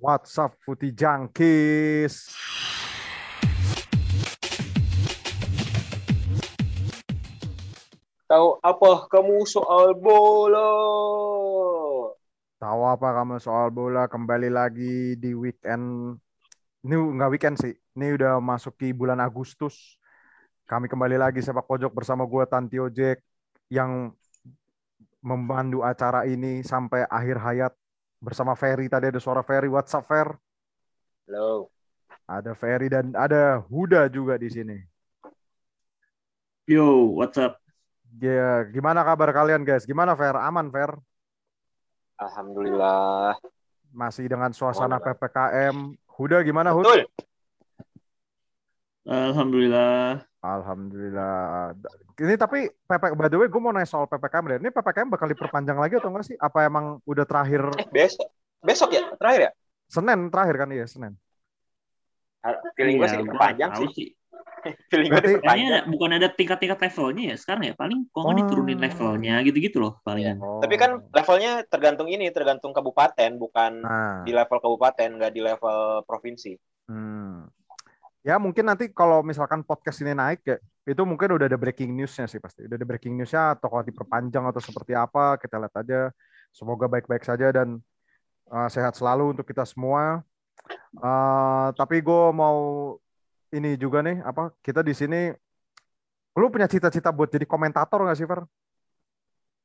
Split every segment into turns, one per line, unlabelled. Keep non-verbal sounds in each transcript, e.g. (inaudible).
What's up, Putih Jangkis?
Tahu apa kamu soal bola?
Tahu apa kamu soal bola? Kembali lagi di weekend. Ini nggak weekend sih. Ini udah masuk ke bulan Agustus. Kami kembali lagi sepak pojok bersama gue Tanti Ojek yang memandu acara ini sampai akhir hayat bersama Ferry. Tadi ada suara Ferry. What's up, Fer?
Halo.
Ada Ferry dan ada Huda juga di sini.
Yo, what's up?
Ya, gimana kabar kalian guys? Gimana Fer? Aman Fer?
Alhamdulillah.
Masih dengan suasana. PPKM. Huda gimana Hud?
Betul.
Alhamdulillah.
Alhamdulillah. Ini tapi PP, by the way, gue mau nanya soal PPKM deh. Ini PPKM bakal diperpanjang lagi atau enggak sih? Apa emang udah terakhir
Eh, besok. Besok ya? Terakhir ya?
Senin terakhir kan iya Senin.
Ah, Feeling gue
Iya,
sih (laughs)
gua
diperpanjang sih. Feeling gue diperpanjang.
ada- bukan ada tingkat-tingkat levelnya ya sekarang ya. Paling kok nggak
Oh.
diturunin levelnya gitu-gitu loh palingan.
Oh.
Tapi kan levelnya tergantung ini, tergantung kabupaten, bukan
Nah,
di level kabupaten, nggak di level provinsi.
hmm. Ya mungkin nanti kalau misalkan podcast ini naik ya, itu mungkin udah ada breaking newsnya sih pasti. Udah ada breaking newsnya atau kalau diperpanjang atau seperti apa, kita lihat aja. Semoga baik-baik saja dan uh, sehat selalu untuk kita semua. Uh, tapi gue mau ini juga nih, apa kita di sini, lu punya cita-cita buat jadi komentator nggak sih, Fer?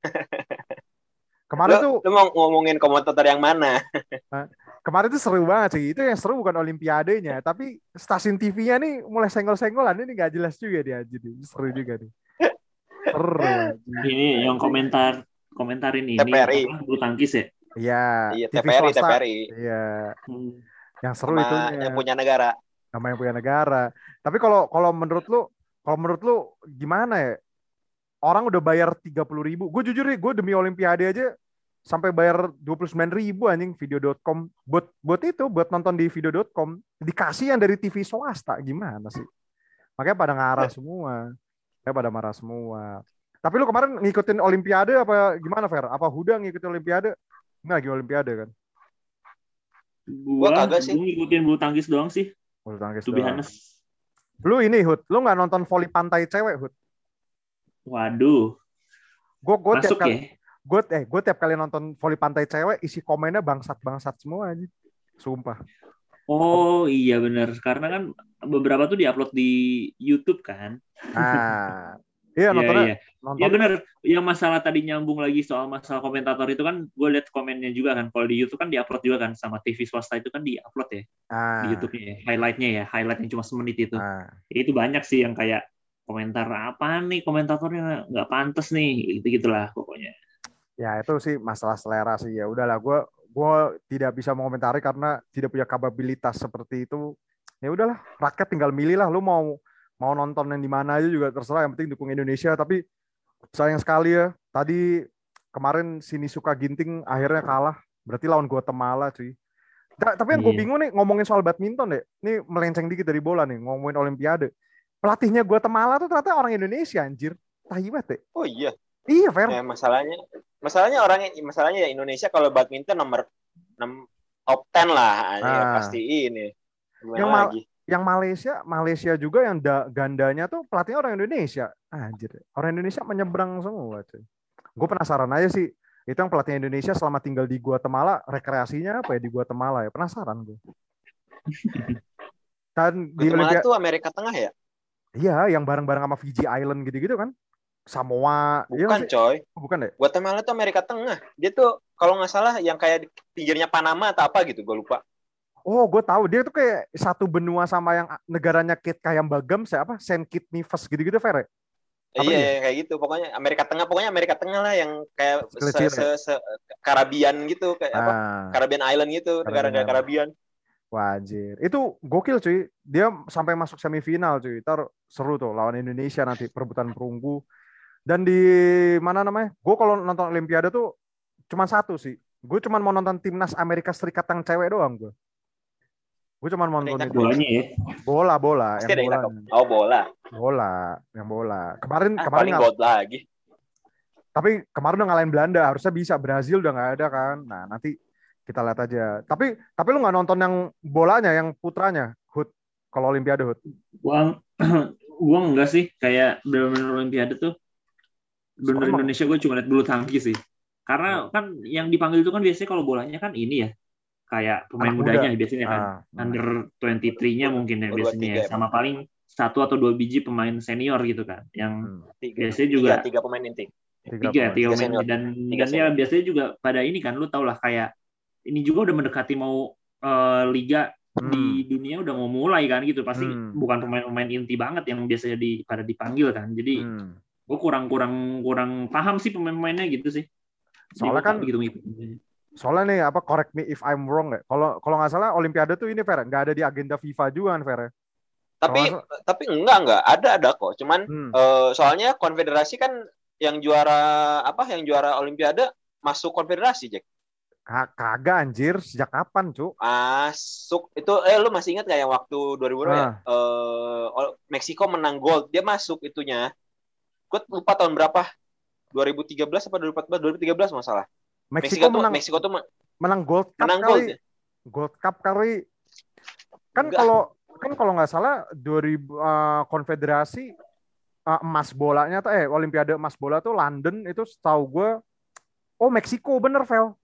(laughs) Kemarin tuh
Lu, lu mau ngomongin komentator yang mana?
Kemarin tuh seru banget sih. Itu yang seru bukan olimpiadenya, tapi stasiun TV-nya nih mulai senggol-senggolan ini nggak jelas juga dia jadi seru juga nih. Seru.
Ini yang komentar komentarin ini
TPRI.
bulu tangkis ya.
Iya,
Iya, TPRI,
swasta.
TPRI.
Iya,
Hmm.
yang seru
Sama
itu
yang punya negara.
nama yang punya negara. Tapi kalau kalau menurut lu, kalau menurut lu gimana ya? Orang udah bayar 30 ribu. Gue jujur nih, gue demi olimpiade aja sampai bayar 29 ribu anjing video.com buat buat itu buat nonton di video.com dikasih yang dari TV swasta. Gimana sih? Makanya pada ngarah semua. Ya pada marah semua. Tapi lu kemarin ngikutin olimpiade apa gimana Fer? Apa Huda ngikutin olimpiade? Nggak lagi olimpiade kan?
Gua,
Gua kagak sih.
gua ngikutin bulu tangkis doang sih.
bulu tangkis
To be
doang.
honest.
lu ini Hud lu nggak nonton voli pantai cewek Hud?
Waduh,
gue gue tiap
masuk
kali
ya.
Gue eh gue tiap kali nonton voli pantai cewek isi komennya bangsat bangsat semua aja sumpah
Oh iya bener. Karena kan beberapa tuh diupload di YouTube kan.
ah iya
Iya,
nontonnya
iya.
nonton
Ya bener. Yang masalah tadi nyambung lagi soal masalah komentator itu kan gue liat komennya juga kan. Kalau di YouTube kan diupload juga kan sama TV swasta itu kan diupload ya
ah,
di YouTube-nya ya. Highlightnya ya, highlight yang cuma semenit itu.
ah.
Ya, itu banyak sih yang kayak komentar apa nih komentatornya nggak pantas nih gitu gitulah pokoknya.
Ya itu sih masalah selera sih. Ya udahlah gue gue tidak bisa mengomentari karena tidak punya kapabilitas seperti itu. Ya udahlah rakyat tinggal milih lah. Lu mau mau nonton yang di mana aja juga terserah. Yang penting dukung Indonesia. Tapi sayang sekali ya tadi kemarin sini suka ginting akhirnya kalah. Berarti lawan Guatemala cuy. Ta- tapi yang gue
Iya.
bingung nih ngomongin soal badminton deh. Ini melenceng dikit dari bola nih ngomongin olimpiade. Pelatihnya Guatemala tuh ternyata orang Indonesia anjir. Tahi banget deh.
Oh iya.
Iya Fer
Ya, masalahnya masalahnya orang masalahnya ya Indonesia kalau badminton nomor 6 top 10 lah anjir,
Ah.
pasti ini. Gimana
Yang mal-
lagi?
yang Malaysia Malaysia juga yang da- gandanya tuh pelatihnya orang Indonesia anjir orang Indonesia menyeberang semua cuy gue penasaran aja sih itu yang pelatih Indonesia selama tinggal di Guatemala rekreasinya apa ya di Guatemala ya penasaran gue kan (laughs) di
Guatemala
Olimpiade
tuh Amerika Tengah ya?
iya yang bareng-bareng sama Fiji Island gitu-gitu kan Samoa iya
Bukan,
sih?
coy.
Oh, bukan deh
Guatemala tuh Amerika Tengah. Dia tuh kalau nggak salah yang kayak di pinggirnya Panama atau apa gitu, gue lupa.
oh gue tahu dia tuh kayak satu benua sama yang negaranya Kit kayak Bagam saya apa Saint Kitts Nevis gitu-gitu Fer ya? Apa
iya,
ya?
kayak gitu. Pokoknya Amerika Tengah, pokoknya Amerika Tengah lah yang kayak se,
Kecil-kecil
se, se- Karabian gitu, kayak apa?
Ah.
Karabian Island gitu, negara-negara Karabian.
Wajir. Itu gokil cuy. Dia sampai masuk semifinal cuy. Ntar seru tuh lawan Indonesia nanti perebutan perunggu. Dan di mana namanya? Gue kalau nonton Olimpiade tuh cuma satu sih. Gue cuma mau nonton timnas Amerika Serikat yang cewek doang gue. Gue cuma mau nonton itu.
Bolanya ya.
Bola, bola,
Pasti
yang bola.
Oh, bola.
Bola, yang bola. Kemarin
Ah,
kemarin
paling
ngal-
gold lagi.
tapi kemarin udah ngalahin Belanda, harusnya bisa. Brazil udah nggak ada kan. Nah, nanti Kita lihat aja. Tapi tapi lu nggak nonton yang bolanya, yang putranya, Hud. Kalau Olimpiade Hud.
Gua gua enggak sih kayak benar-benar Olimpiade tuh benar
Sama.
Indonesia gue cuma lihat bulu tangkis sih. Karena kan yang dipanggil itu kan biasanya kalau bolanya kan ini ya. Kayak pemain
Anak muda.
mudanya biasanya kan.
Ah,
Under 23-nya mungkin ya biasanya ya.
23
Sama paling satu atau dua biji pemain senior gitu kan. Yang
hmm.
Tiga,
biasanya juga
tiga, tiga pemain inti.
Tiga
tiga
pemain.
tiga
Tiga
pemain
senior.
dan
Tiga
dan ya biasanya juga pada ini kan lu tau lah kayak ini juga udah mendekati mau eh, liga
Hmm.
di dunia udah mau mulai kan gitu pasti
Hmm.
bukan pemain-pemain inti banget yang biasanya di pada dipanggil kan jadi
Hmm.
Gue kurang kurang kurang paham sih pemain-pemainnya gitu sih
Soalnya kan-
ngikutin.
Soalnya nih apa correct me if I'm wrong ya. Kalau kalau nggak salah Olimpiade tuh ini Fer, nggak ada di agenda FIFA juga kan Fer. ya?
Tapi
Kalau
tapi enggak enggak ada ada kok. Cuman
Hmm.
eh, soalnya konfederasi kan yang juara apa yang juara olimpiade masuk konfederasi Jack.
Ka- Kagak anjir, sejak kapan, Cuk?
Masuk itu eh lu masih ingat nggak yang waktu 2000 berapa ya? Ol- Meksiko menang gold, dia masuk itunya. Gue lupa tahun berapa. 2013 apa 2014? 2013 masalah.
Meksiko,
Meksiko tuh
menang
Meksiko tuh me-
menang Gold Cup
menang gold.
kali.
ya?
Gold Cup kali. Kan kalau kan kalau nggak salah 2000 eh, konfederasi eh, emas bolanya tuh eh Olimpiade emas bola tuh London itu setahu gue oh Meksiko bener Vel.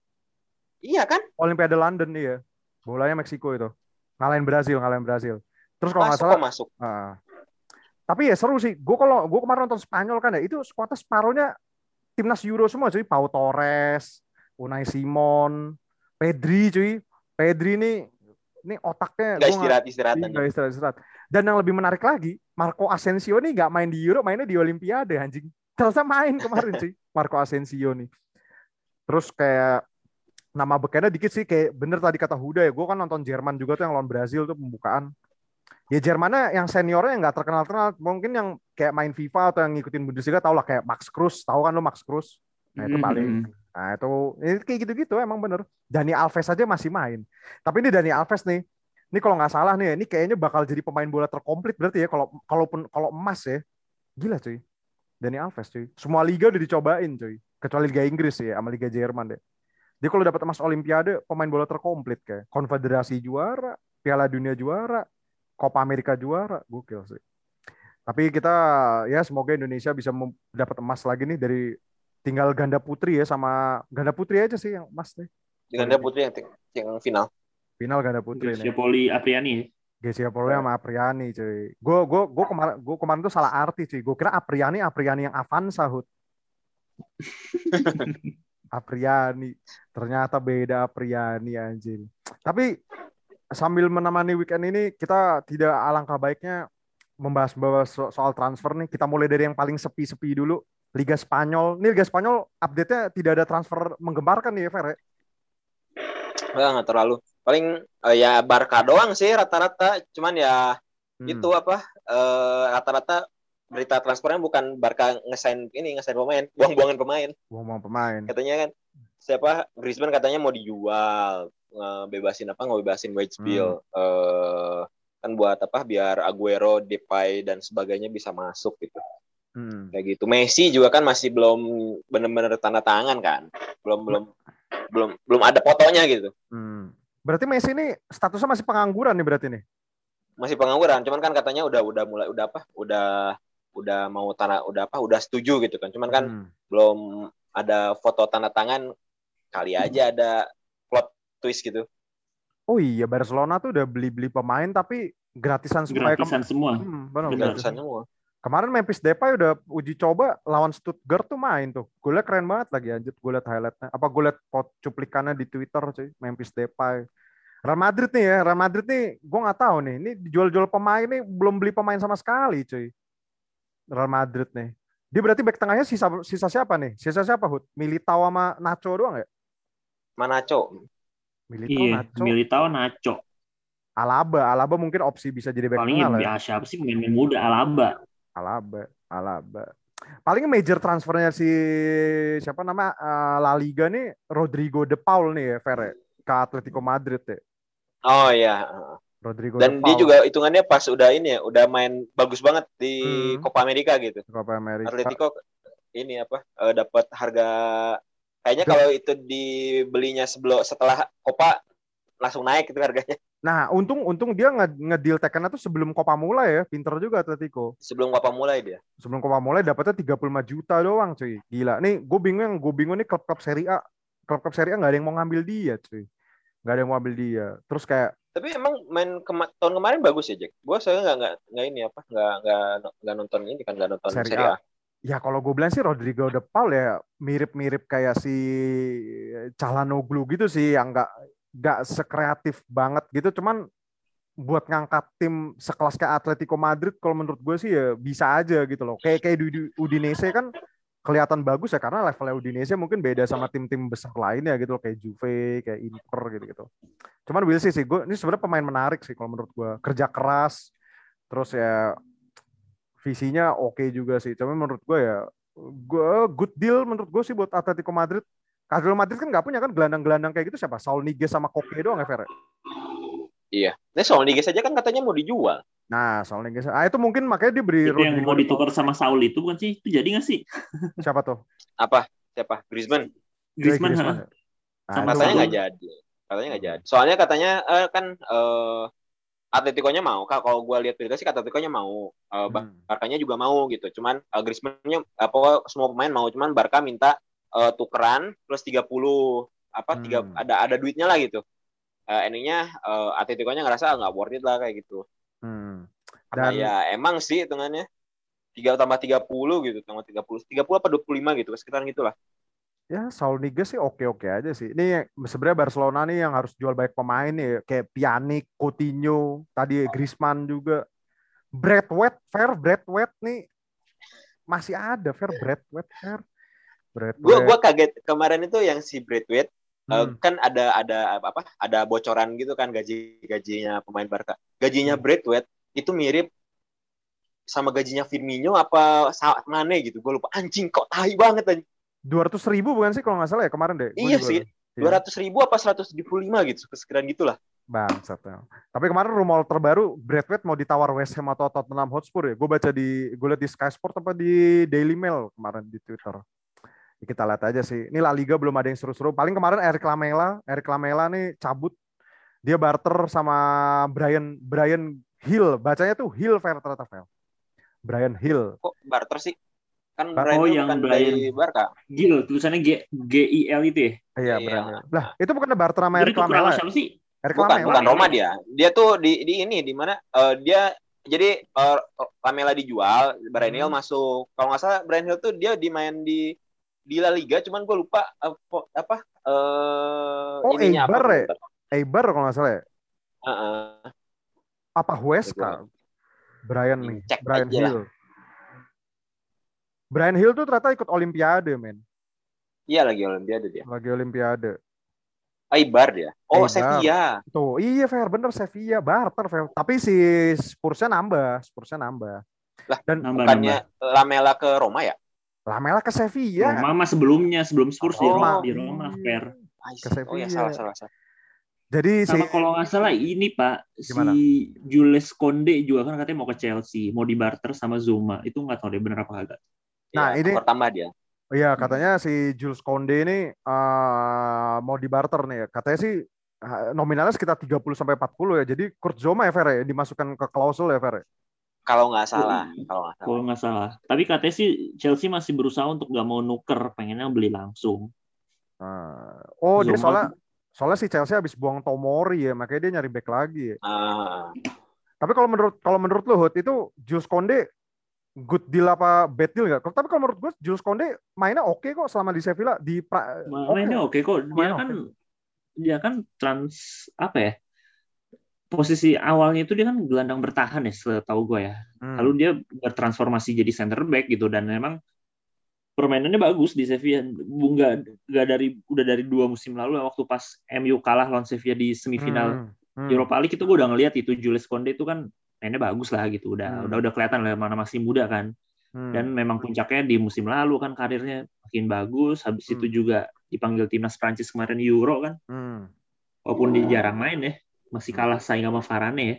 Iya kan?
Olimpiade London iya. Bolanya Meksiko itu. Ngalahin Brazil, ngalahin Brazil. Terus kalau nggak salah
masuk.
Ah. Tapi ya seru sih. Gue kalau gue kemarin nonton Spanyol kan ya, itu skuadnya separuhnya timnas Euro semua cuy. Pau Torres, Unai Simon, Pedri cuy. Pedri nih ini otaknya gua
istirahat istirahat
Iya, nggak istirahat, istirahat. Dan yang lebih menarik lagi, Marco Asensio nih nggak main di Euro, mainnya di Olimpiade anjing. Ternyata main kemarin sih, (laughs) Marco Asensio nih. Terus kayak nama bekennya dikit sih, kayak bener tadi kata Huda ya, gue kan nonton Jerman juga tuh yang lawan Brazil tuh pembukaan. Ya Jermannya yang seniornya nggak terkenal-terkenal, mungkin yang kayak main FIFA atau yang ngikutin Bundesliga tau lah kayak Max Cruz, tahu kan lo Max Cruz? Nah itu
Hmm,
paling.
hmm.
Nah itu ini kayak gitu-gitu emang bener. Dani Alves aja masih main. Tapi ini Dani Alves nih, ini kalau nggak salah nih, ini kayaknya bakal jadi pemain bola terkomplit berarti ya kalau kalaupun kalau emas ya. Gila cuy. Dani Alves cuy. Semua liga udah dicobain cuy. Kecuali Liga Inggris ya sama Liga Jerman deh. Dia kalau dapat emas Olimpiade pemain bola terkomplit kayak Konfederasi juara, Piala Dunia juara, Copa America juara, gokil sih. Tapi kita ya semoga Indonesia bisa dapat emas lagi nih dari tinggal ganda putri ya sama ganda putri aja sih yang emas nih.
Dengan dia putri yang, yang final.
Final ganda putri nih.
Poli Apriani
Gesia Polo sama Apriani cuy. Gue gue gue kemarin gue kemarin tuh salah arti cuy. Gue kira Apriani Apriani yang Avanza hut. (laughs) Apriani. Ternyata beda Apriani anjing. Tapi sambil menemani weekend ini kita tidak alangkah baiknya membahas bahas so- soal transfer nih. Kita mulai dari yang paling sepi-sepi dulu. Liga Spanyol. Nih Liga Spanyol update-nya tidak ada transfer menggemparkan nih ya Fer. ya?
Enggak, nggak terlalu. Paling eh, ya Barca doang sih rata-rata. Cuman ya
Hmm.
gitu apa eh, rata-rata berita transfernya bukan Barca ngesain ini ngesain pemain, buang-buangan pemain.
Buang-buang pemain.
Katanya kan siapa Griezmann katanya mau dijual, ngebebasin apa ngebebasin wage
Hmm.
bill. Eh, kan buat apa biar Aguero, Depay dan sebagainya bisa masuk gitu.
Hmm.
Kayak gitu. Messi juga kan masih belum benar-benar tanda tangan kan. Belum belum belum belum ada fotonya gitu.
Hmm. Berarti Messi ini statusnya masih pengangguran nih berarti nih.
masih pengangguran cuman kan katanya udah udah mulai udah apa udah udah mau tanah udah apa udah setuju gitu kan cuman kan
Hmm.
belum ada foto tanda tangan kali aja ada plot twist gitu
Oh iya Barcelona tuh udah beli-beli pemain tapi gratisan semua. ya. Kem-
gratisan semua
Hmm, benar,
Benar.
gratisan.
gratisan semua
Kemarin Memphis Depay udah uji coba lawan Stuttgart tuh main tuh. Gue liat keren banget lagi anjir. Gue liat highlightnya. Apa gue liat pot cuplikannya di Twitter cuy. Memphis Depay. Real Madrid nih ya. Real Madrid nih gue nggak tahu nih. Ini dijual-jual pemain nih belum beli pemain sama sekali cuy. Real Madrid nih. Dia berarti back tengahnya sisa sisa siapa nih? Sisa siapa Hud? Militao sama Nacho doang ya?
Manaco
Militao,
iya
Nacho,
Militao Nacho
Alaba. Alaba mungkin opsi bisa jadi back
paling
tengah lah ya.
ya siapa sih pemain muda Alaba
Alaba, Alaba. Paling major transfernya si siapa nama eh, La Liga nih Rodrigo De Paul nih ya, Fer ya, ke Atletico Madrid ya.
oh iya
Rodrigo
dan dia juga hitungannya pas udah ini ya udah main bagus banget di
Hmm.
Copa America gitu
Copa America.
Atletico ini apa eh, dapat harga Kayaknya kalau itu dibelinya sebelum setelah Copa langsung naik itu harganya.
Nah, untung untung dia nge- ngedeal Tekken tuh sebelum Copa mulai ya. Pinter juga Atletico.
Sebelum Copa mulai dia.
Sebelum Copa mulai dapatnya 35 juta doang, cuy. Gila. Nih, gue bingung, gue bingung nih klub-klub Serie A. Klub-klub Serie A nggak ada yang mau ngambil dia, cuy. Nggak ada yang mau ngambil dia. Terus kayak
Tapi emang main kema- tahun kemarin bagus ya Jack. Gue soalnya nggak nggak nggak ini apa nggak nggak nggak nonton ini kan nggak nonton
Serie A.
A.
Ya kalau gue bilang sih Rodrigo De Paul ya mirip-mirip kayak si Calhanoglu gitu sih yang nggak nggak sekreatif banget gitu cuman buat ngangkat tim sekelas kayak Atletico Madrid kalau menurut gue sih ya bisa aja gitu loh kayak kayak di Udinese kan kelihatan bagus ya karena levelnya Udinese mungkin beda sama tim-tim besar lainnya gitu loh kayak Juve kayak Inter gitu gitu cuman Will sih sih gue ini sebenarnya pemain menarik sih kalau menurut gue kerja keras terus ya visinya oke juga sih. Cuma menurut gue ya, gue good deal menurut gue sih buat Atletico Madrid. Atletico Madrid kan nggak punya kan gelandang-gelandang kayak gitu siapa? Saul Niguez sama Koke doang ya Fer?
Iya. Nah soal Liga saja kan katanya mau dijual.
Nah Saul Niguez, ah itu mungkin makanya dia beri
Itu yang mau ditukar sama Saul itu bukan sih? Itu jadi nggak sih?
Siapa tuh?
Apa? Siapa? Griezmann.
Griezmann,
Griezmann,
ha?
ya? Nah,
Sama
Katanya
Saul.
nggak jadi. Katanya nggak jadi. Soalnya katanya eh, kan eh Atletico-nya mau. Kak, Kalau gue lihat berita sih Atletico-nya mau. Eh,
Hmm.
Barkanya juga mau gitu. Cuman uh, Griezmann-nya apa semua pemain mau, cuman Barca minta uh, tukeran plus 30 apa tiga
Hmm.
ada ada duitnya lah gitu. Uh, endingnya uh, Atletico-nya ngerasa nggak worth it lah kayak gitu.
Hmm.
Karena
Dan-
ya emang sih hitungannya 3 tambah 30 gitu, tambah 30. 30 apa 25 gitu, sekitaran gitulah.
Ya Saul Niguez sih oke-oke aja sih. Ini sebenarnya Barcelona nih yang harus jual baik pemain nih kayak Pjanic, Coutinho, tadi Griezmann juga. Bradwet, Fair Bradwet nih masih ada Fair Bradwet, Fair. Bradwet.
Gue gua kaget kemarin itu yang si Uh,
Hmm.
kan ada ada apa? Ada bocoran gitu kan gaji-gajinya pemain Barca. Gajinya
Hmm.
Braithwaite itu mirip sama gajinya Firmino apa Sa- Mane gitu. Gue lupa. Anjing kok tai banget anjing.
200 ribu bukan sih kalau nggak salah ya kemarin deh.
Iya
juga-
sih.
Iya.
200 ribu apa 175 gitu. Sekiraan gitulah.
Bangsat. ya. Tapi kemarin rumor terbaru Bradwet mau ditawar West Ham atau Tottenham Hotspur ya. Gue baca di gue lihat di Sky Sport apa di Daily Mail kemarin di Twitter. Ya, kita lihat aja sih. Ini La Liga belum ada yang seru-seru. Paling kemarin Eric Lamela, Eric Lamela nih cabut. Dia barter sama Brian Brian Hill. Bacanya tuh Hill fair ternyata fair. Brian Hill.
Kok barter sih? Kan
Bar-
Brian
Oh,
Hill
yang
bukan
Brian.
dari Barca.
Gil, tulisannya G G I L itu ya.
Iya,
Iya.
Brian. Lah, itu bukan barter sama Eric Lamela.
sama
ya?
siapa sih?
Eric
Bukan,
Lamela.
bukan? Roma dia. Dia tuh di di ini di mana eh, dia jadi eh, Lamela dijual, Brian Hill
Hmm.
masuk. Kalau nggak salah Brian Hill tuh dia dimain di di La Liga, cuman gue lupa apa apa eh
Oh,
ininya
Eibar
apa.
ya? Eibar kalau nggak salah ya.
Heeh.
Apa Huesca? Brian nih,
Cek
Brian
aja lah.
Hill. Brian Hill tuh ternyata ikut Olimpiade, men.
Iya lagi Olimpiade dia.
Lagi Olimpiade.
Eibar dia. Oh,
Eibar.
Sevilla.
Tuh, iya fair bener Sevilla barter fair. Tapi si Spursnya nambah, Spursnya nambah.
Lah,
Dan
Nambah,
Bukannya Lamela ke Roma ya?
Lamela ke Sevilla.
Roma mah sebelumnya sebelum Spurs di
Oh,
Roma, di Roma
iya.
fair.
Ke
see. Oh ya
Sevilla.
salah salah salah.
Jadi si
Sama kalau nggak salah ini Pak
Gimana?
si Jules Konde juga kan katanya mau ke Chelsea, mau di barter sama Zuma. Itu nggak tahu deh bener apa kagak.
Nah,
Iya,
ini-
tambah dia.
Iya, katanya si Jules Konde ini eh, mau di barter nih. ya. Katanya sih eh, nominalnya sekitar 30 sampai 40 ya. Jadi Kurt Zoma ya Fer ya, dimasukkan ke klausul ya Fer.
Kalau nggak salah,
Oh,
kalau nggak salah.
Kalau nggak salah. Tapi katanya sih Chelsea masih berusaha untuk nggak mau nuker, pengennya beli langsung.
Nah, oh dia soalnya soalnya si Chelsea habis buang Tomori ya, makanya dia nyari back lagi. ya.
Ah,
Tapi kalau menurut kalau menurut lu Hut, itu Jules Konde good deal apa bad deal nggak? Tapi kalau menurut gue Jules Konde mainnya oke kok selama di Sevilla di pra, oke.
Mainnya oke kok. Dia
Mainnya
kan dia kan trans apa ya? Posisi awalnya itu dia kan gelandang bertahan ya, setahu gue ya.
Hmm.
Lalu dia bertransformasi jadi center back gitu dan memang permainannya bagus di Sevilla. Enggak enggak dari udah dari dua musim lalu waktu pas MU kalah lawan Sevilla di semifinal
Hmm, hmm.
Europa League itu gue udah ngeliat itu Jules Konde itu kan mainnya bagus lah gitu. Udah
Hmm.
udah udah kelihatan lah mana masih muda kan.
Hmm.
Dan memang puncaknya di musim lalu kan karirnya makin bagus. Habis
Hmm.
itu juga dipanggil timnas Prancis kemarin Euro kan.
Hmm.
Walaupun dia jarang main ya, masih kalah saing sama Varane ya.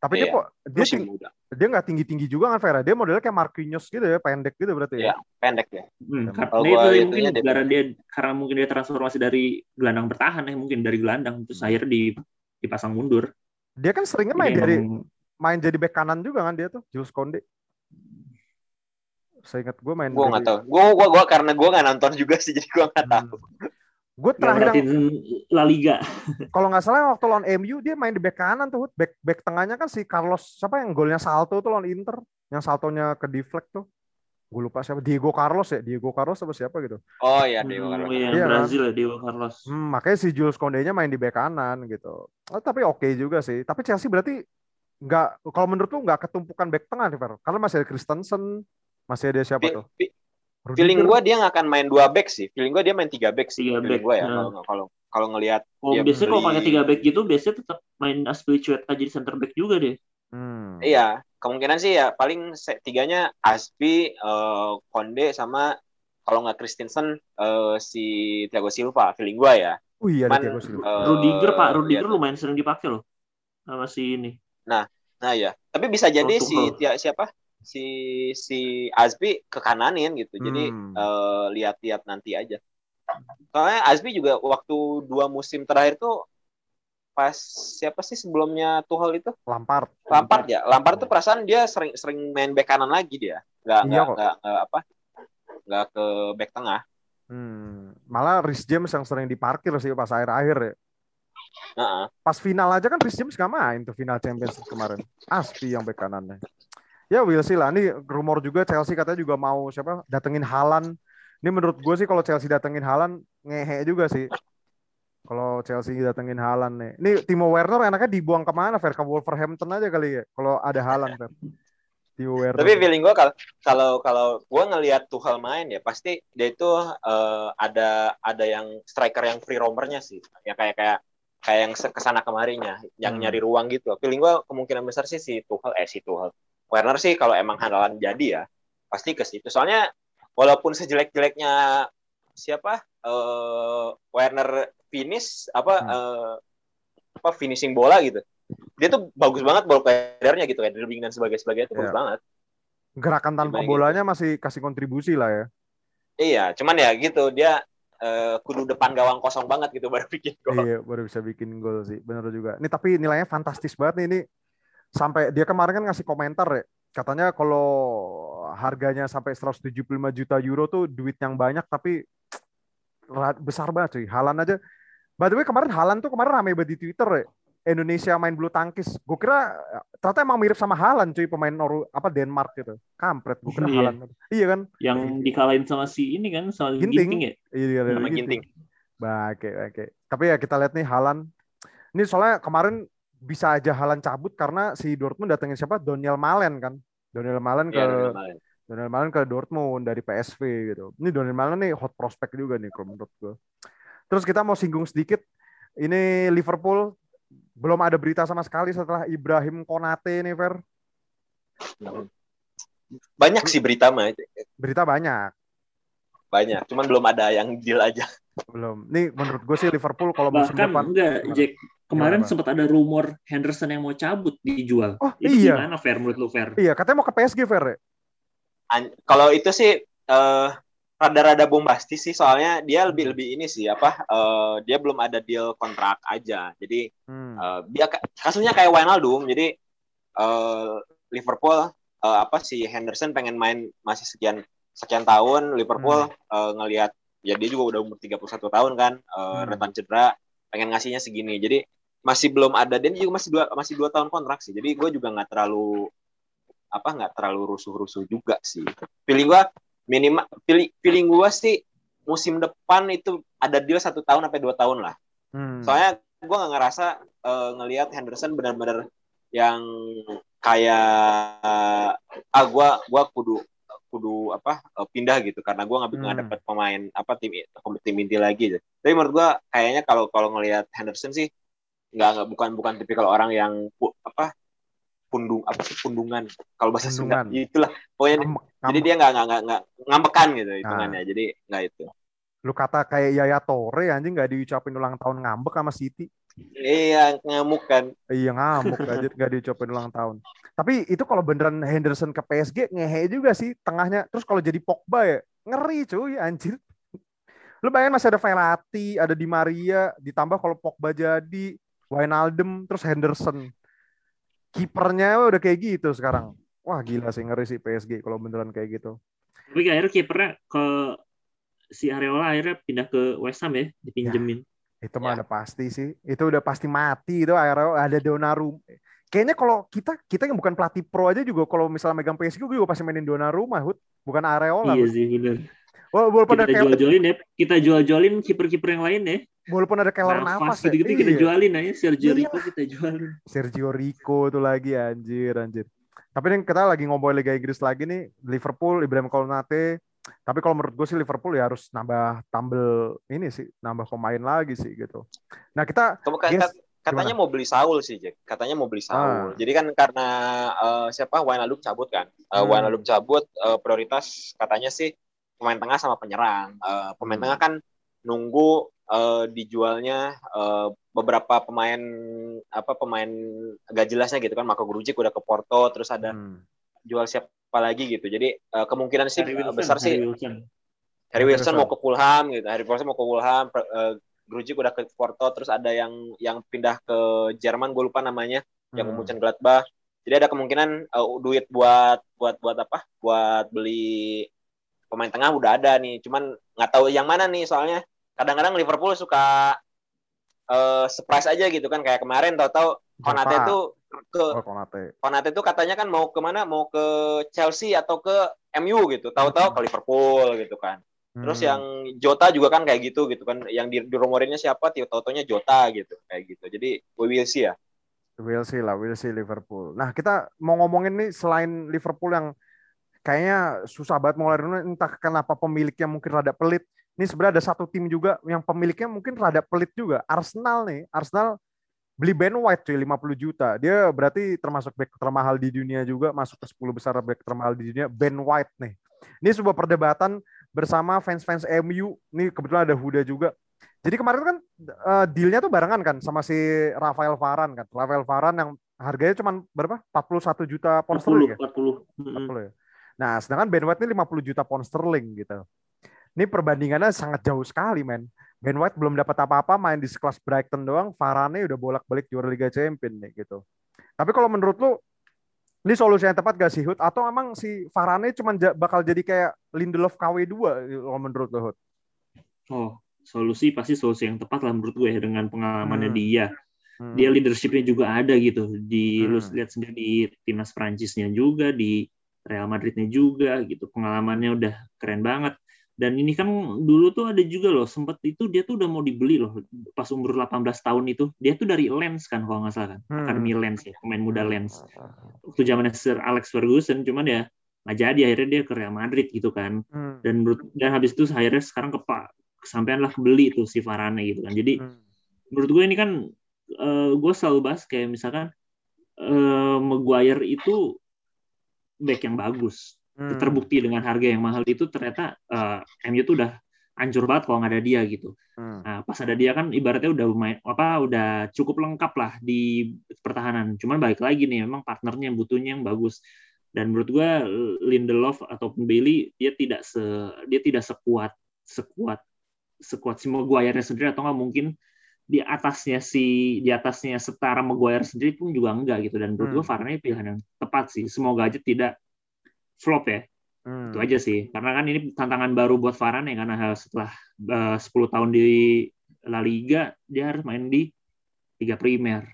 Tapi dia kok dia ting-
muda.
dia nggak tinggi tinggi juga kan Vera. Dia modelnya kayak Marquinhos gitu ya, pendek gitu berarti ya.
Iya, pendek ya.
Hmm, karena itu ya mungkin
dia-
karena dia karena mungkin dia transformasi dari gelandang bertahan ya mungkin dari gelandang terus akhirnya di dipasang mundur.
Dia kan seringnya main jadi
emang-
main jadi bek kanan juga kan dia tuh, Jules Konde. Seingat gue main
Gue nggak tahu. Gue gua, gua karena gue nggak nonton juga sih, jadi gue nggak tahu.
Gue terakhir yang,
La Liga. (laughs)
kalau nggak salah waktu lawan MU dia main di bek kanan tuh. Back back tengahnya kan si Carlos siapa yang golnya salto tuh lawan Inter, yang saltonya ke deflect tuh. Gue lupa siapa, Diego Carlos ya, Diego Carlos apa siapa gitu.
Oh iya, Dewa
Hmm,
Carlos.
iya,
Iya, kan?
Brazil ya Diego Carlos.
Hmm, makanya si Jules Konde-nya main di bek kanan gitu. Oh, tapi oke juga sih. Tapi Chelsea berarti nggak, kalau menurut lu nggak ketumpukan back tengah nih, Fer? Karena masih ada Christensen, masih ada siapa tuh?
Feeling gue dia nggak akan main dua back sih. Feeling gue dia main tiga back sih.
Tiga
feeling
back,
gue ya.
nah.
Kalau kalau kalau ngelihat
Oh,
Dia
biasanya kalau
beli-
pakai tiga back gitu biasanya tetap main Aspilicueta jadi center back juga deh.
Hmm.
Iya, kemungkinan sih ya paling tiganya Aspi, eh, Konde sama kalau nggak Christensen eh, si Thiago Silva, feeling gua ya.
Oh iya,
Cuman,
Thiago Silva.
eh,
Rudiger Pak, Rudiger
iya.
lumayan sering dipakai loh sama si ini.
Nah ya, tapi bisa jadi
Oh,
si. Tia- siapa? Si si Aspi ke kananin gitu. Jadi
Hmm.
eh, lihat-lihat nanti aja. Soalnya Aspi juga waktu dua musim terakhir tuh pas siapa sih sebelumnya Tuchel itu?
Lampard.
Lampard ya. Lampard tuh perasaan dia sering sering main back kanan lagi dia. Nggak
Iya
nggak
kok.
nggak nggak apa? Nggak ke back tengah.
Hmm. Malah Rhys James yang sering diparkir sih pas akhir-akhir ya.
Heeh.
Pas final aja kan Rhys James nggak main tuh final Champions kemarin. Aspi yang bek kanannya. Ya we'll see lah. Ini rumor juga Chelsea katanya juga mau siapa datengin Halan. Ini menurut gue sih kalau Chelsea datengin Halan ngehe juga sih. Kalau Chelsea datengin Halan nih. Ini Timo Werner enaknya dibuang ke mana Fer? Ke Wolverhampton aja kali ya. Kalau ada Halan Fer. Timo Werner.
Tapi feeling gue kalau kalau kalau gue ngelihat Tuchel main ya pasti dia itu eh, ada ada yang striker yang free roamernya sih. Ya kayak kayak kayak yang ke sana kemarinya, yang
Hmm.
nyari ruang gitu. Feeling gue kemungkinan besar sih si Tuchel eh si Tuchel. Werner sih kalau emang handalan jadi ya pasti ke situ. Soalnya walaupun sejelek-jeleknya siapa eh, Werner finish apa
Hmm.
eh, apa finishing bola gitu. Dia tuh bagus banget ball carrier-nya gitu kayak dribbling dan sebagainya sebagainya itu bagus
Iya.
banget.
Gerakan tanpa
Dibanding
bolanya masih kasih kontribusi lah ya.
Iya, cuman ya gitu dia eh, kudu depan gawang kosong banget gitu (laughs) baru bikin gol.
Iya, baru bisa bikin gol sih. Bener juga. Ini tapi nilainya fantastis banget nih ini. Sampai dia kemarin kan ngasih komentar ya. Katanya kalau harganya sampai 175 juta euro tuh duit yang banyak tapi besar banget cuy. Halan aja. By the way kemarin Halan tuh kemarin rame banget di Twitter ya. Indonesia main bulu tangkis. Gue kira ternyata emang mirip sama Halan cuy pemain Noru apa Denmark gitu. Kampret gue kira
Iya.
Halan. Iya kan?
Yang dikalahin sama si ini kan sama
Ginting.
Ginting, ya.
Iya, iya,
Sama
gitu.
Ginting.
Oke, oke. Tapi ya kita lihat nih Halan. Ini soalnya kemarin bisa aja Halan cabut karena si Dortmund datengin siapa? Daniel Malen kan. Daniel Malen ke
Iya, kemarin.
Daniel Malen ke Dortmund dari PSV gitu. Ini Daniel Malen nih hot prospect juga nih kalau menurut gue. Terus kita mau singgung sedikit. Ini Liverpool belum ada berita sama sekali setelah Ibrahim Konate nih, Fer.
Banyak sih berita mah,
Berita banyak.
banyak. Cuman belum ada yang deal aja.
Belum. Nih menurut gue sih Liverpool kalau musim
Bahkan
depan
enggak, Jack. Kemarin
Gimana,
sempat ada rumor Henderson yang mau cabut dijual.
Oh,
Itu
iya.
gimana fair menurut lu fair?
Iya, katanya mau ke PSG, Fer. ya?
An- Kalau itu sih eh, rada-rada bombastis sih, soalnya dia lebih lebih ini sih apa? eh, dia belum ada deal kontrak aja. Jadi
Hmm.
dia ka- kasusnya kayak Wijnaldum. Jadi eh, Liverpool eh, apa sih Henderson pengen main masih sekian sekian tahun. Liverpool eh, ngelihat ya dia juga udah umur 31 tahun kan, eh,
Hmm.
rentan cedera, pengen ngasihnya segini. Jadi masih belum ada dan juga masih dua masih dua tahun kontrak sih. Jadi gue juga nggak terlalu apa nggak terlalu rusuh-rusuh juga sih. Feeling gue minimal feeling, feeling gue sih musim depan itu ada deal satu tahun sampai dua tahun lah.
Hmm.
Soalnya gue nggak ngerasa eh, ngelihat Henderson benar-benar yang kayak ah gue gua kudu kudu apa eh, pindah gitu karena gue nggak nggak
Hmm.
dapet pemain apa tim tim inti lagi. gitu. Tapi menurut gue kayaknya kalau kalau ngelihat Henderson sih nggak nggak bukan bukan tipikal orang yang pu- apa pundung apa sih pundungan kalau bahasa Sunda itulah pokoknya
Ngambek,
jadi
ngambek.
dia nggak nggak nggak ngambekan gitu
Ah.
hitungannya jadi nggak itu
Lu kata kayak Yaya Tore anjing nggak diucapin ulang tahun ngambek sama City.
Iya, ngamuk kan.
Iya ngamuk aja nggak diucapin ulang tahun. Tapi itu kalau beneran Henderson ke PSG ngehe juga sih tengahnya. Terus kalau jadi Pogba ya ngeri cuy anjir. Lu bayangin masih ada Verratti, ada Di Maria, ditambah kalau Pogba jadi Wijnaldum, terus Henderson. Kipernya udah kayak gitu sekarang. Wah gila sih ngeri sih PSG kalau beneran kayak gitu.
Tapi akhirnya kipernya ke si Areola akhirnya pindah ke West Ham ya, dipinjemin.
Itu mah
Ya.
udah pasti sih. Itu udah pasti mati itu akhirnya ada Donnarumma. Kayaknya kalau kita kita yang bukan pelatih pro aja juga kalau misalnya megang PSG gue juga pasti mainin Donnarumma, Hud. Bukan Areola.
Iya sih benar.
Wal- Walaupun
Kita
ada
jual-jualin ya, kita jual-jualin kiper-kiper yang lain ya.
walaupun ada
Navas
nafas ya.
gitu-gitu kita
Iya.
jualin aja Sergio
Iya.
Rico kita jualin.
Sergio Rico tuh lagi anjir anjir. Tapi nih kita lagi ngomongin Liga Inggris lagi nih Liverpool Ibrahim Konate. Tapi kalau menurut gue sih Liverpool ya harus nambah tambel ini sih, nambah pemain lagi sih gitu. Nah kita
Kamu kan-
Yes.
katanya mau beli Saul sih, Jack. Katanya mau beli Saul.
Ah.
Jadi kan karena eh, siapa Wijnaldum cabut kan. Eh,
Hmm.
Wijnaldum cabut eh, prioritas katanya sih pemain tengah sama penyerang. Eh, pemain
Hmm.
tengah kan nunggu eh, dijualnya eh, beberapa pemain apa pemain gak jelasnya gitu kan. Marco Grujic udah ke Porto, terus ada
hmm,
jual siapa lagi gitu. Jadi eh, kemungkinan sih
Harry Wilson,
besar sih
Harry Wilson.
Harry Wilson mau ke Fulham gitu. Harry Wilson mau ke Fulham. eh, Grujic udah ke Porto. Terus ada yang yang pindah ke Jerman. Gue lupa namanya. Yang
hmm.
ke Gladbach. Jadi ada kemungkinan eh, duit buat buat buat apa? Buat beli pemain tengah udah ada nih. Cuman nggak tahu yang mana nih soalnya. Kadang-kadang Liverpool suka eh, surprise aja gitu kan. Kayak kemarin tahu-tahu Konate tuh ke
Oh, Konate.
Konate tuh katanya kan mau ke mana? Mau ke Chelsea atau ke MU gitu. Tahu-tahu ke Liverpool gitu kan. Terus
Hmm.
yang Jota juga kan kayak gitu gitu kan. Yang di dirumorinnya siapa? Tau-taunya Jota gitu kayak gitu. Jadi we will see ya.
We'll see lah, we'll see Liverpool. Nah, kita mau ngomongin nih selain Liverpool yang kayaknya susah banget mau ngelarin entah kenapa pemiliknya mungkin rada pelit. Ini sebenarnya ada satu tim juga yang pemiliknya mungkin rada pelit juga. Arsenal nih, Arsenal beli Ben White cuy 50 juta. Dia berarti termasuk back termahal di dunia juga, masuk ke 10 besar back termahal di dunia. Ben White nih. Ini sebuah perdebatan bersama fans-fans MU. Ini kebetulan ada Huda juga. Jadi kemarin kan eh, dealnya tuh barengan kan sama si Rafael Varane kan. Rafael Varane yang harganya cuma berapa? 41 juta pound sterling
40,
ya?
40. Mm-mm.
40 ya. Nah, sedangkan Ben White ini 50 juta pound sterling gitu. Ini perbandingannya sangat jauh sekali, men. Ben White belum dapat apa-apa, main di sekelas Brighton doang, Varane udah bolak-balik juara Liga Champions nih gitu. Tapi kalau menurut lu ini solusi yang tepat gak sih Hud? Atau emang si Varane cuma bakal jadi kayak Lindelof KW2 kalau menurut lu Hud?
Oh, solusi pasti solusi yang tepat lah menurut gue ya, dengan pengalamannya
Hmm.
dia.
Hmm.
Dia leadershipnya juga ada gitu. Di lu
Hmm.
lihat sendiri di timnas Prancisnya juga, di Real Madridnya juga gitu. Pengalamannya udah keren banget. Dan ini kan dulu tuh ada juga loh, sempat itu dia tuh udah mau dibeli loh pas umur 18 tahun itu. Dia tuh dari Lens kan kalau nggak salah kan.
Hmm.
Akademi Lens ya, pemain muda Lens. Waktu zamannya Sir Alex Ferguson, cuman ya nggak jadi akhirnya dia ke Real Madrid gitu kan
Hmm.
dan menurut dan habis itu akhirnya sekarang ke Pak kesampaian lah beli tuh si Varane gitu kan jadi
Hmm.
menurut gue ini kan eh, gue selalu bahas kayak misalkan eh, Maguire itu back yang bagus
Hmm.
terbukti dengan harga yang mahal itu ternyata eh, MU tuh udah hancur banget kalau nggak ada dia gitu
Hmm.
nah pas ada dia kan ibaratnya udah main apa udah cukup lengkap lah di pertahanan cuman balik lagi nih memang partnernya butuhnya yang bagus dan menurut gue Lindelof ataupun Bailey dia tidak se dia tidak sekuat sekuat sekuat si Maguire sendiri atau nggak mungkin di atasnya si di atasnya setara Maguire sendiri pun juga enggak gitu dan menurut gue
Hmm.
Varane pilihan yang tepat sih semoga aja tidak flop ya
Hmm.
itu aja sih karena kan ini tantangan baru buat Varane karena setelah eh, 10 tahun di La Liga dia harus main di Liga Primer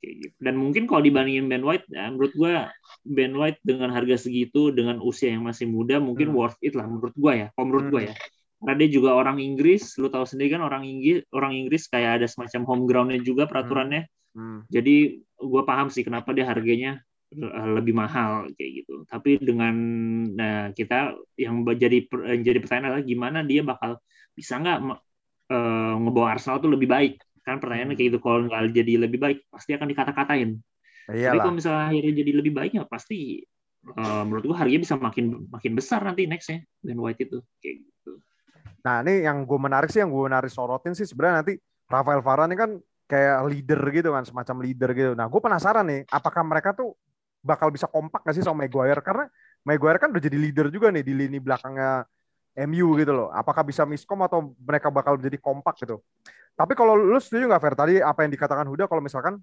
kayak gitu. dan mungkin kalau dibandingin Ben White ya, menurut gua Ben White dengan harga segitu dengan usia yang masih muda mungkin
Hmm.
worth it lah menurut gua ya kalau menurut gua
Hmm.
ya karena dia juga orang Inggris lu tahu sendiri kan orang Inggris orang Inggris kayak ada semacam home groundnya juga peraturannya
Hmm.
jadi gue paham sih kenapa dia harganya eh, lebih mahal kayak gitu. Tapi dengan nah, kita yang jadi jadi pertanyaan adalah gimana dia bakal bisa nggak eh, ngebawa Arsenal tuh lebih baik? Kan pertanyaannya kayak gitu. Kalau nggak jadi lebih baik, pasti akan dikata-katain. Tapi kalau misalnya akhirnya jadi lebih baik ya pasti eh, menurut gua harganya bisa makin makin besar nanti nextnya Ben White itu kayak gitu.
Nah ini yang gue menarik sih, yang gue menarik sorotin sih sebenarnya nanti Rafael Varane kan kayak leader gitu kan, semacam leader gitu. Nah, gue penasaran nih, apakah mereka tuh bakal bisa kompak gak sih sama Maguire? Karena Maguire kan udah jadi leader juga nih di lini belakangnya MU gitu loh. Apakah bisa miskom atau mereka bakal jadi kompak gitu? Tapi kalau lu setuju nggak Fer tadi apa yang dikatakan Huda kalau misalkan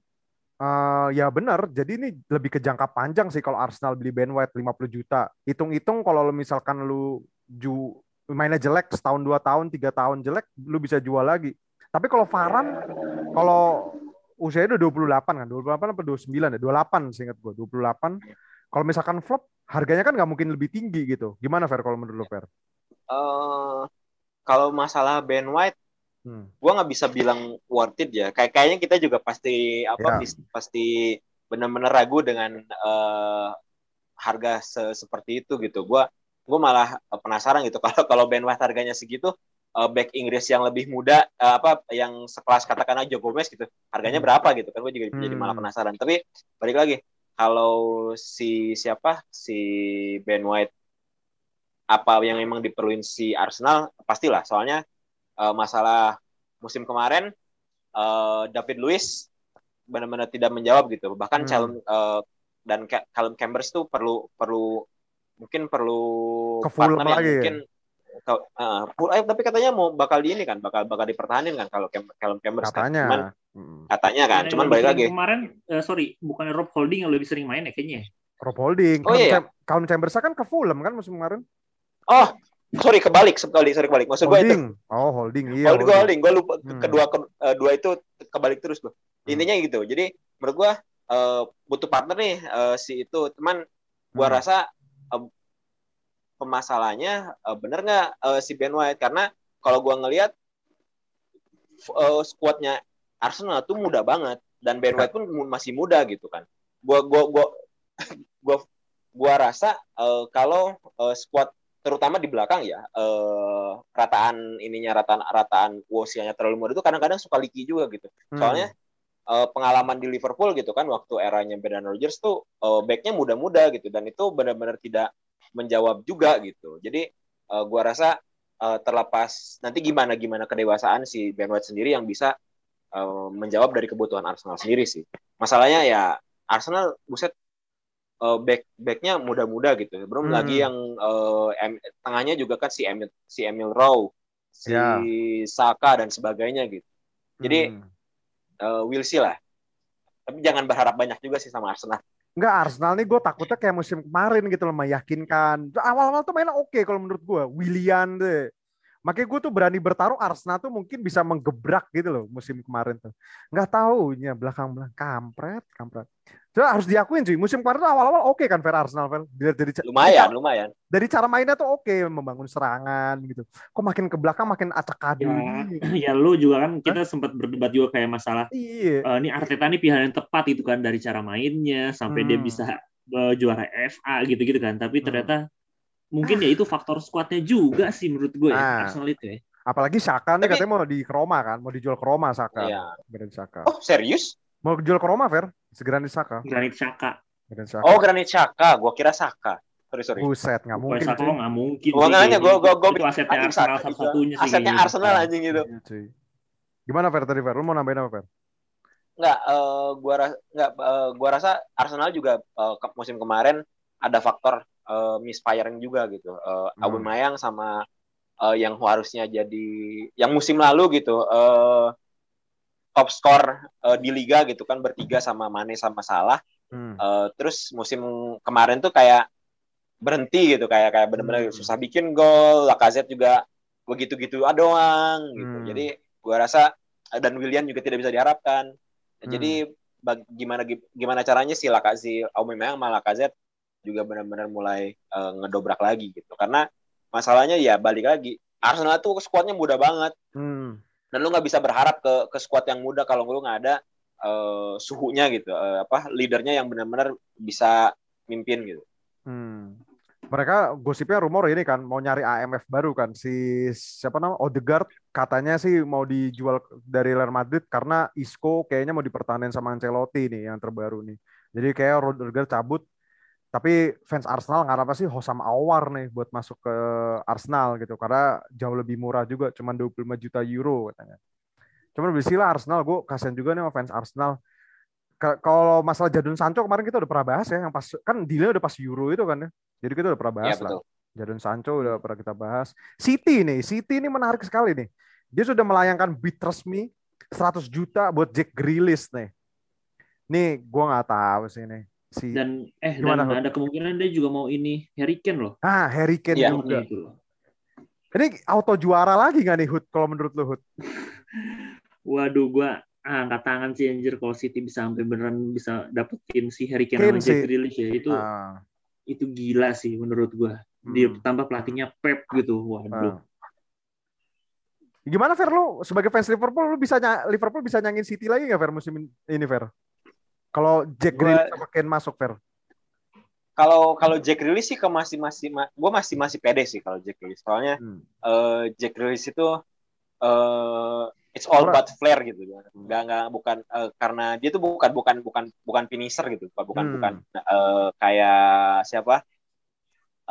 uh, ya benar, jadi ini lebih ke jangka panjang sih kalau Arsenal beli Ben White 50 juta. Hitung-hitung kalau misalkan lu ju mainnya jelek setahun dua tahun tiga tahun jelek lu bisa jual lagi tapi kalau Varan kalau usianya udah 28 kan 28 apa 29 ya 28 seingat gue 28 kalau misalkan flop harganya kan nggak mungkin lebih tinggi gitu gimana Fer kalau menurut lo Fer?
Uh, kalau masalah Ben White hmm. gue nggak bisa bilang worth it ya kayak kayaknya kita juga pasti apa ya. pasti benar-benar ragu dengan uh, harga se seperti itu gitu gue gue malah eh, penasaran gitu (laughs) kalau kalau Ben White harganya segitu uh, back Inggris yang lebih muda uh, apa yang sekelas katakanlah Joe Gomez gitu harganya hmm. berapa gitu kan gue juga hmm. jadi malah hmm. penasaran tapi balik lagi kalau si siapa si Ben White apa yang memang diperluin si Arsenal pastilah soalnya uh, masalah musim kemarin uh, David Luiz benar-benar tidak menjawab gitu bahkan hmm. calon uh, dan Callum Chambers tuh perlu perlu mungkin perlu
ke partner yang lagi. mungkin
uh, eh, tapi katanya mau bakal di ini kan bakal bakal dipertahankan kan kalau kalau Cambers
kan. katanya
kan. cuman hmm. katanya kan cuman balik lagi
kemarin uh, sorry bukan Rob Holding yang lebih sering main ya kayaknya
Rob Holding oh, iya. kalau Chambers kan ke Fulham kan musim kemarin
oh sorry kebalik sekali sorry kebalik maksud gue itu
oh holding iya
holding, holding. holding. gue lupa hmm. kedua ke, uh, dua itu kebalik terus gue hmm. intinya gitu jadi menurut gue uh, butuh partner nih uh, si itu teman gue hmm. rasa pemasalahnya uh, bener nggak uh, si Ben White karena kalau gue ngelihat uh, skuadnya Arsenal tuh muda banget dan Ben White pun masih muda gitu kan. Gua gua gua (laughs) gua gua rasa uh, kalau uh, skuad terutama di belakang ya uh, rataan ininya rataan rataan usianya terlalu muda itu kadang-kadang suka liki juga gitu. Hmm. Uh, pengalaman di Liverpool gitu kan waktu eranya Brendan Rodgers tuh uh, backnya muda-muda gitu dan itu benar-benar tidak menjawab juga gitu. Jadi uh, gua rasa uh, terlepas nanti gimana gimana kedewasaan si Ben White sendiri yang bisa uh, menjawab dari kebutuhan Arsenal sendiri sih. Masalahnya ya Arsenal buset uh, back backnya muda-muda gitu. Belum hmm. lagi yang uh, em, tengahnya juga kan si Emil si Emil Rowe, si yeah. Saka dan sebagainya gitu. Jadi hmm. Uh, we'll see lah. Tapi jangan berharap banyak juga sih sama Arsenal.
Enggak Arsenal nih gue takutnya kayak musim kemarin gitu loh meyakinkan. Awal-awal tuh mainnya oke okay kalau menurut gue. William deh. Makanya gue tuh berani bertaruh Arsenal tuh mungkin bisa menggebrak gitu loh musim kemarin tuh. Nggak tahu nya belakang-belakang kampret, kampret. Jadi harus diakuin cuy, musim kemarin tuh awal-awal oke okay kan Fer Arsenal Fer.
Dari, dari lumayan, dari, lumayan.
Dari cara mainnya tuh oke okay, membangun serangan gitu. Kok makin ke belakang makin acak adu.
Ya, (clears throat) ya lu juga kan kita sempat berdebat juga kayak masalah. Iya. Uh, ini Arteta ini pilihan yang tepat itu kan dari cara mainnya sampai hmm. dia bisa uh, juara FA gitu-gitu kan. Tapi hmm. ternyata hmm. mungkin ya itu faktor skuadnya juga sih menurut gue ya nah. Arsenal itu ya.
Apalagi Saka nih Tapi, katanya mau di Roma kan, mau dijual ke Roma Saka. Iya.
Saka. Oh, serius?
Mau jual ke Roma, Fer? Granit Saka.
Granit Saka.
Granit Saka. Oh, Granit Saka. Gua kira Saka. Sorry, sorry.
Buset, nggak mungkin.
Saka lo nggak mungkin.
Gua nanya, gua gua gua
itu asetnya Arsenal satu-satunya
sih. Asetnya Arsenal anjing gitu.
Gimana Fer tadi Fer? Lu mau nambahin apa Fer?
Enggak, uh, gua rasa enggak uh, gua rasa Arsenal juga uh, musim kemarin ada faktor uh, misfiring juga gitu. Uh, hmm. Aubameyang sama uh, yang harusnya jadi yang musim lalu gitu. Uh, top skor uh, di liga gitu kan bertiga sama Mane sama Salah. Hmm. Uh, terus musim kemarin tuh kayak berhenti gitu kayak kayak benar-benar hmm. susah bikin gol. Lacazette juga begitu-gitu doang gitu. Hmm. Jadi gua rasa dan William juga tidak bisa diharapkan. Hmm. Jadi gimana gimana caranya si Lacazette Aubameyang sama Lacazette juga benar-benar mulai uh, ngedobrak lagi gitu. Karena masalahnya ya balik lagi Arsenal tuh skuadnya mudah banget. Hmm dan lu nggak bisa berharap ke ke squad yang muda kalau lu nggak ada uh, suhunya gitu uh, apa leadernya yang benar-benar bisa mimpin gitu.
Hmm. mereka gosipnya rumor ini kan mau nyari AMF baru kan. Si siapa nama Odegaard katanya sih mau dijual dari Real Madrid karena Isco kayaknya mau dipertahankan sama Ancelotti nih yang terbaru nih. Jadi kayak Odegaard cabut tapi fans Arsenal nggak apa sih Hosam Awar nih buat masuk ke Arsenal gitu karena jauh lebih murah juga cuma 25 juta euro katanya. Cuman lah Arsenal, gue kasihan juga nih sama fans Arsenal. Kalau masalah Jadon Sancho kemarin kita udah pernah bahas ya, yang pas kan dealnya udah pas Euro itu kan ya. Jadi kita udah pernah bahas ya, lah. Jadon Sancho udah pernah kita bahas. City nih, City ini menarik sekali nih. Dia sudah melayangkan bid resmi 100 juta buat Jack Grealish nih. Nih, gue nggak tahu sih nih. Si,
dan eh Gimana, dan ada kemungkinan dia juga mau ini Harry Kane loh.
Ah, Harry Kane ya, juga. Itu loh. Ini auto juara lagi gak nih Hood kalau menurut lu Hood? (laughs)
Waduh, gua ah, angkat tangan sih anjir kalau City bisa sampai beneran bisa dapetin si Harry Kane sama Jack Grealish ya. Itu ah. itu gila sih menurut gua. Dia hmm. tambah pelatihnya Pep gitu. Waduh. Ah.
Gimana Fer lu sebagai fans Liverpool lu bisa Liverpool bisa nyangin City lagi gak Fer musim ini Fer? Kalau Jack Grealish sama Kane masuk Fer?
kalau kalau Jack Grealish sih ke masih masih ma gue masih masih pede sih kalau Jack Grealish soalnya hmm. uh, Jack Grealish itu uh, it's all about flair gitu nggak nggak bukan uh, karena dia tuh bukan bukan bukan bukan finisher gitu bukan hmm. bukan uh, kayak siapa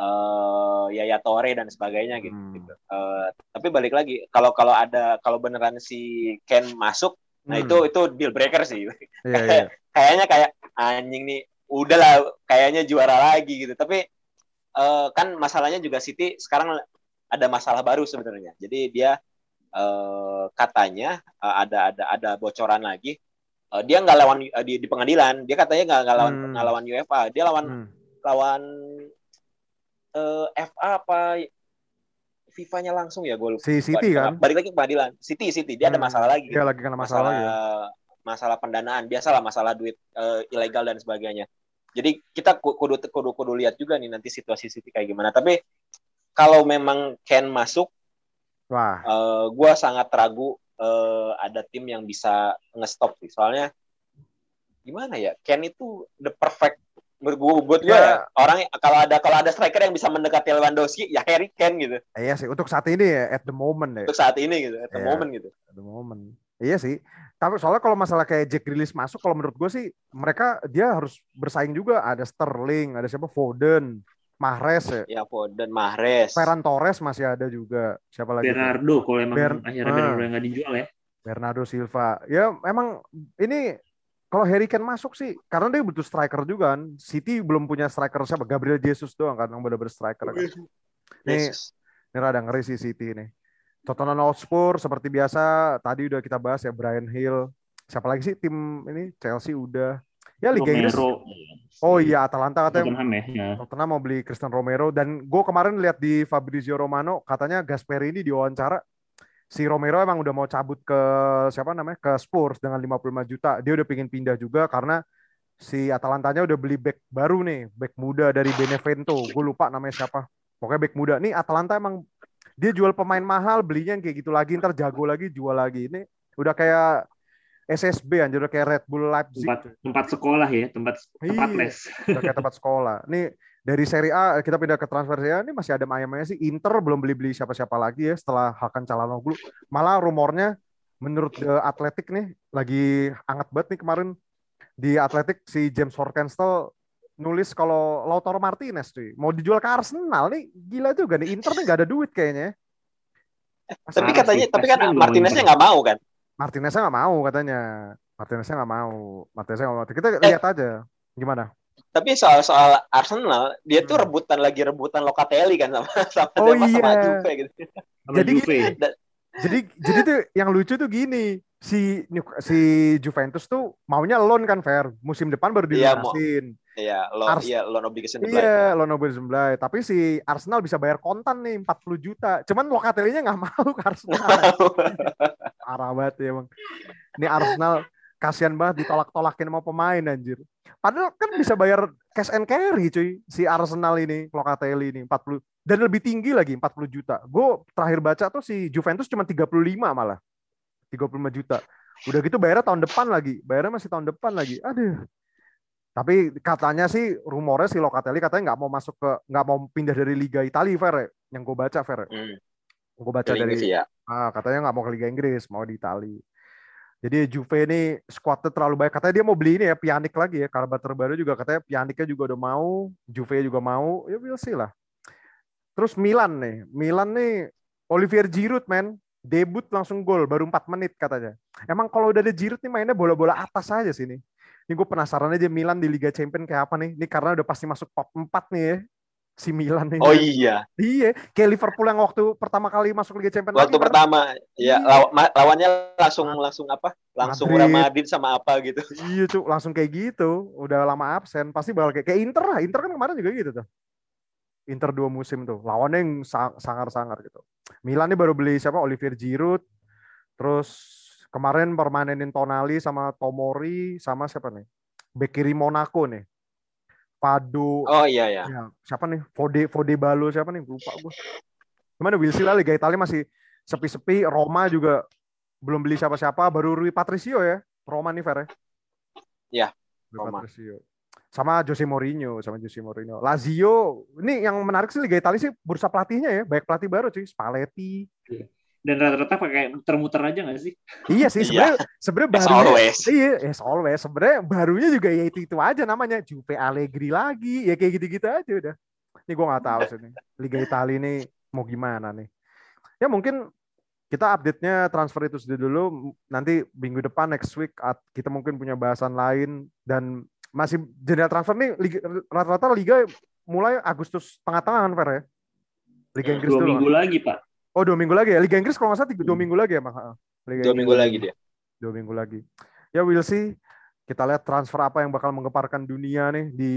uh, Yaya Tore dan sebagainya gitu, hmm. gitu. Uh, tapi balik lagi kalau kalau ada kalau beneran si Ken masuk nah hmm. itu itu deal breaker sih yeah, (laughs) yeah. kayaknya kayak anjing nih udahlah kayaknya juara lagi gitu. Tapi uh, kan masalahnya juga City sekarang ada masalah baru sebenarnya. Jadi dia uh, katanya uh, ada ada ada bocoran lagi. Uh, dia nggak lawan uh, di, di pengadilan. Dia katanya nggak lawan hmm. lawan UEFA. Dia lawan hmm. lawan uh, FA apa FIFA-nya langsung ya gue lupa.
Si City kan.
Balik lagi ke pengadilan. City City dia hmm. ada masalah lagi.
Dia lagi kena masalah, masalah ya
masalah pendanaan biasalah masalah duit uh, ilegal dan sebagainya jadi kita kudu kudu kudu lihat juga nih nanti situasi City kayak gimana tapi kalau memang Ken masuk wah uh, eh, gue sangat ragu uh, ada tim yang bisa ngestop sih soalnya gimana ya Ken itu the perfect buat gue ya. ya orang kalau ada kalau ada striker yang bisa mendekati Lewandowski ya Harry Kane gitu.
Iya sih untuk saat ini ya at the moment ya.
Untuk saat ini gitu at the yeah, moment gitu.
At the moment. Iya sih. Tapi soalnya kalau masalah kayak Jack Grealish masuk, kalau menurut gue sih mereka dia harus bersaing juga. Ada Sterling, ada siapa Foden, Mahrez ya.
Ya Foden, Mahrez.
Ferran Torres masih ada juga. Siapa lagi?
Bernardo kalau emang Ber akhirnya Bernardo nggak dijual ya.
Bernardo Silva. Ya emang ini kalau Harry Kane masuk sih, karena dia butuh striker juga kan. City belum punya striker siapa? Gabriel Jesus doang kan yang benar-benar striker kan. Nih, ini rada ngeri sih City ini. Tottenham Hotspur seperti biasa tadi udah kita bahas ya Brian Hill. Siapa lagi sih tim ini Chelsea udah. Ya Liga Inggris. Oh iya Atalanta katanya Tottenham, ya, ya. Tottenham mau beli Cristiano Romero dan gue kemarin lihat di Fabrizio Romano katanya Gasperi ini diwawancara si Romero emang udah mau cabut ke siapa namanya ke Spurs dengan 55 juta. Dia udah pingin pindah juga karena si Atalantanya udah beli back baru nih, back muda dari Benevento. Gue lupa namanya siapa. Pokoknya back muda. Nih Atalanta emang dia jual pemain mahal belinya yang kayak gitu lagi ntar jago lagi jual lagi ini udah kayak SSB anjir udah kayak Red Bull Leipzig
tempat, tempat sekolah ya tempat tempat les
udah kayak tempat sekolah nih dari Serie A kita pindah ke transfer ya ini masih ada ayamnya sih. Inter belum beli beli siapa siapa lagi ya setelah Hakan Calhanoglu. Malah rumornya menurut The Athletic nih lagi hangat banget nih kemarin. Di Athletic si James Horkenstel nulis kalau Lautaro Martinez cuy mau dijual ke Arsenal nih gila juga nih. Inter nih nggak ada duit kayaknya
Masa tapi katanya tapi kan Martineznya nggak mau kan?
Martineznya nggak mau katanya. Martineznya nggak mau. Martineznya nggak mau. Kita eh. lihat aja gimana
tapi soal soal Arsenal dia tuh hmm. rebutan lagi rebutan Locatelli kan sama (laughs) sama
oh, sama, iya. sama Juve gitu jadi Juve. jadi jadi tuh yang lucu tuh gini si si Juventus tuh maunya loan kan fair musim depan baru iya, dilunasin.
Iya, loan, Ars iya, loan obligation
Iya, ya. loan obligation. Tapi si Arsenal bisa bayar kontan nih 40 juta. Cuman Locatelli-nya nggak mau ke Arsenal. Parah banget ya emang. Ini Arsenal kasihan banget ditolak-tolakin sama pemain anjir. Padahal kan bisa bayar cash and carry cuy si Arsenal ini, Locatelli ini 40 dan lebih tinggi lagi 40 juta. Gue terakhir baca tuh si Juventus cuma 35 malah. 35 juta. Udah gitu bayarnya tahun depan lagi. Bayarnya masih tahun depan lagi. Aduh. Tapi katanya sih rumornya si Locatelli katanya nggak mau masuk ke nggak mau pindah dari Liga Italia, Fer. Ya. Yang gue baca, Fer. Hmm. Gue baca dari ya. ah, katanya nggak mau ke Liga Inggris, mau di Italia. Jadi Juve ini squadnya terlalu baik. Katanya dia mau beli ini ya Pjanic lagi ya. Kabar terbaru juga katanya Pjanicnya juga udah mau, Juve juga mau. Ya we'll see lah. Terus Milan nih. Milan nih Olivier Giroud, men debut langsung gol baru 4 menit katanya. Emang kalau udah ada Giroud nih mainnya bola-bola atas aja sih nih. Ini gue penasaran aja Milan di Liga Champions kayak apa nih. Ini karena udah pasti masuk top 4 nih ya. Si Milan nih.
Oh iya.
Iya, kayak Liverpool yang waktu pertama kali masuk Liga Champions
Waktu
lagi,
pertama ya
Iya.
law- lawannya langsung langsung apa? Langsung
Madrid.
Real Madrid sama apa gitu.
Iya cuk, langsung kayak gitu. Udah lama absen, pasti bakal kayak, kayak Inter lah. Inter kan kemarin juga gitu tuh. Inter dua musim tuh. Lawannya yang sang- sangar-sangar gitu. Milan nih baru beli siapa? Olivier Giroud. Terus kemarin permanenin Tonali sama Tomori sama siapa nih? Bek kiri Monaco nih. Padu.
Oh iya ya.
Ya, siapa nih? Fode Fode Balo siapa nih? Lupa gue. Gimana Will lah Liga Italia masih sepi-sepi. Roma juga belum beli siapa-siapa. Baru Rui Patricio ya. Roma nih Fer ya.
Ya,
Rui
Roma.
Patricio. Sama Jose Mourinho, sama Jose Mourinho. Lazio, ini yang menarik sih Liga Italia sih bursa pelatihnya ya. Banyak pelatih baru cuy. Spalletti.
Dan rata-rata pakai muter-muter aja nggak sih?
Iya sih sebenarnya sebenarnya
As
barunya
always.
Iya, as always. Sebenarnya barunya juga ya itu itu aja namanya. Juve Allegri lagi, ya kayak gitu-gitu aja udah. Ini gue nggak tahu sih nih. Liga Italia ini mau gimana nih? Ya mungkin kita update-nya transfer itu sudah dulu. Nanti minggu depan next week kita mungkin punya bahasan lain dan masih jendela transfer nih rata-rata liga mulai Agustus tengah-tengah kan Fer ya? Liga Inggris
Dua
dulu.
minggu lagi pak.
Oh dua minggu lagi ya. Liga Inggris kalau nggak salah tiga, dua
Hmm.
minggu lagi ya Mak. Liga
Dua
Inggris.
minggu lagi dia.
dua minggu lagi. Ya we'll see. Kita lihat transfer apa yang bakal menggeparkan dunia nih di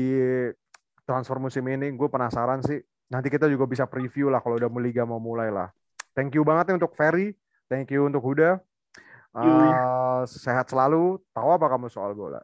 transfer musim ini. Gue penasaran sih. Nanti kita juga bisa preview lah kalau udah mau liga mau mulai lah. Thank you banget nih untuk Ferry. Thank you untuk Huda. Uh, sehat selalu. Tahu apa kamu soal bola?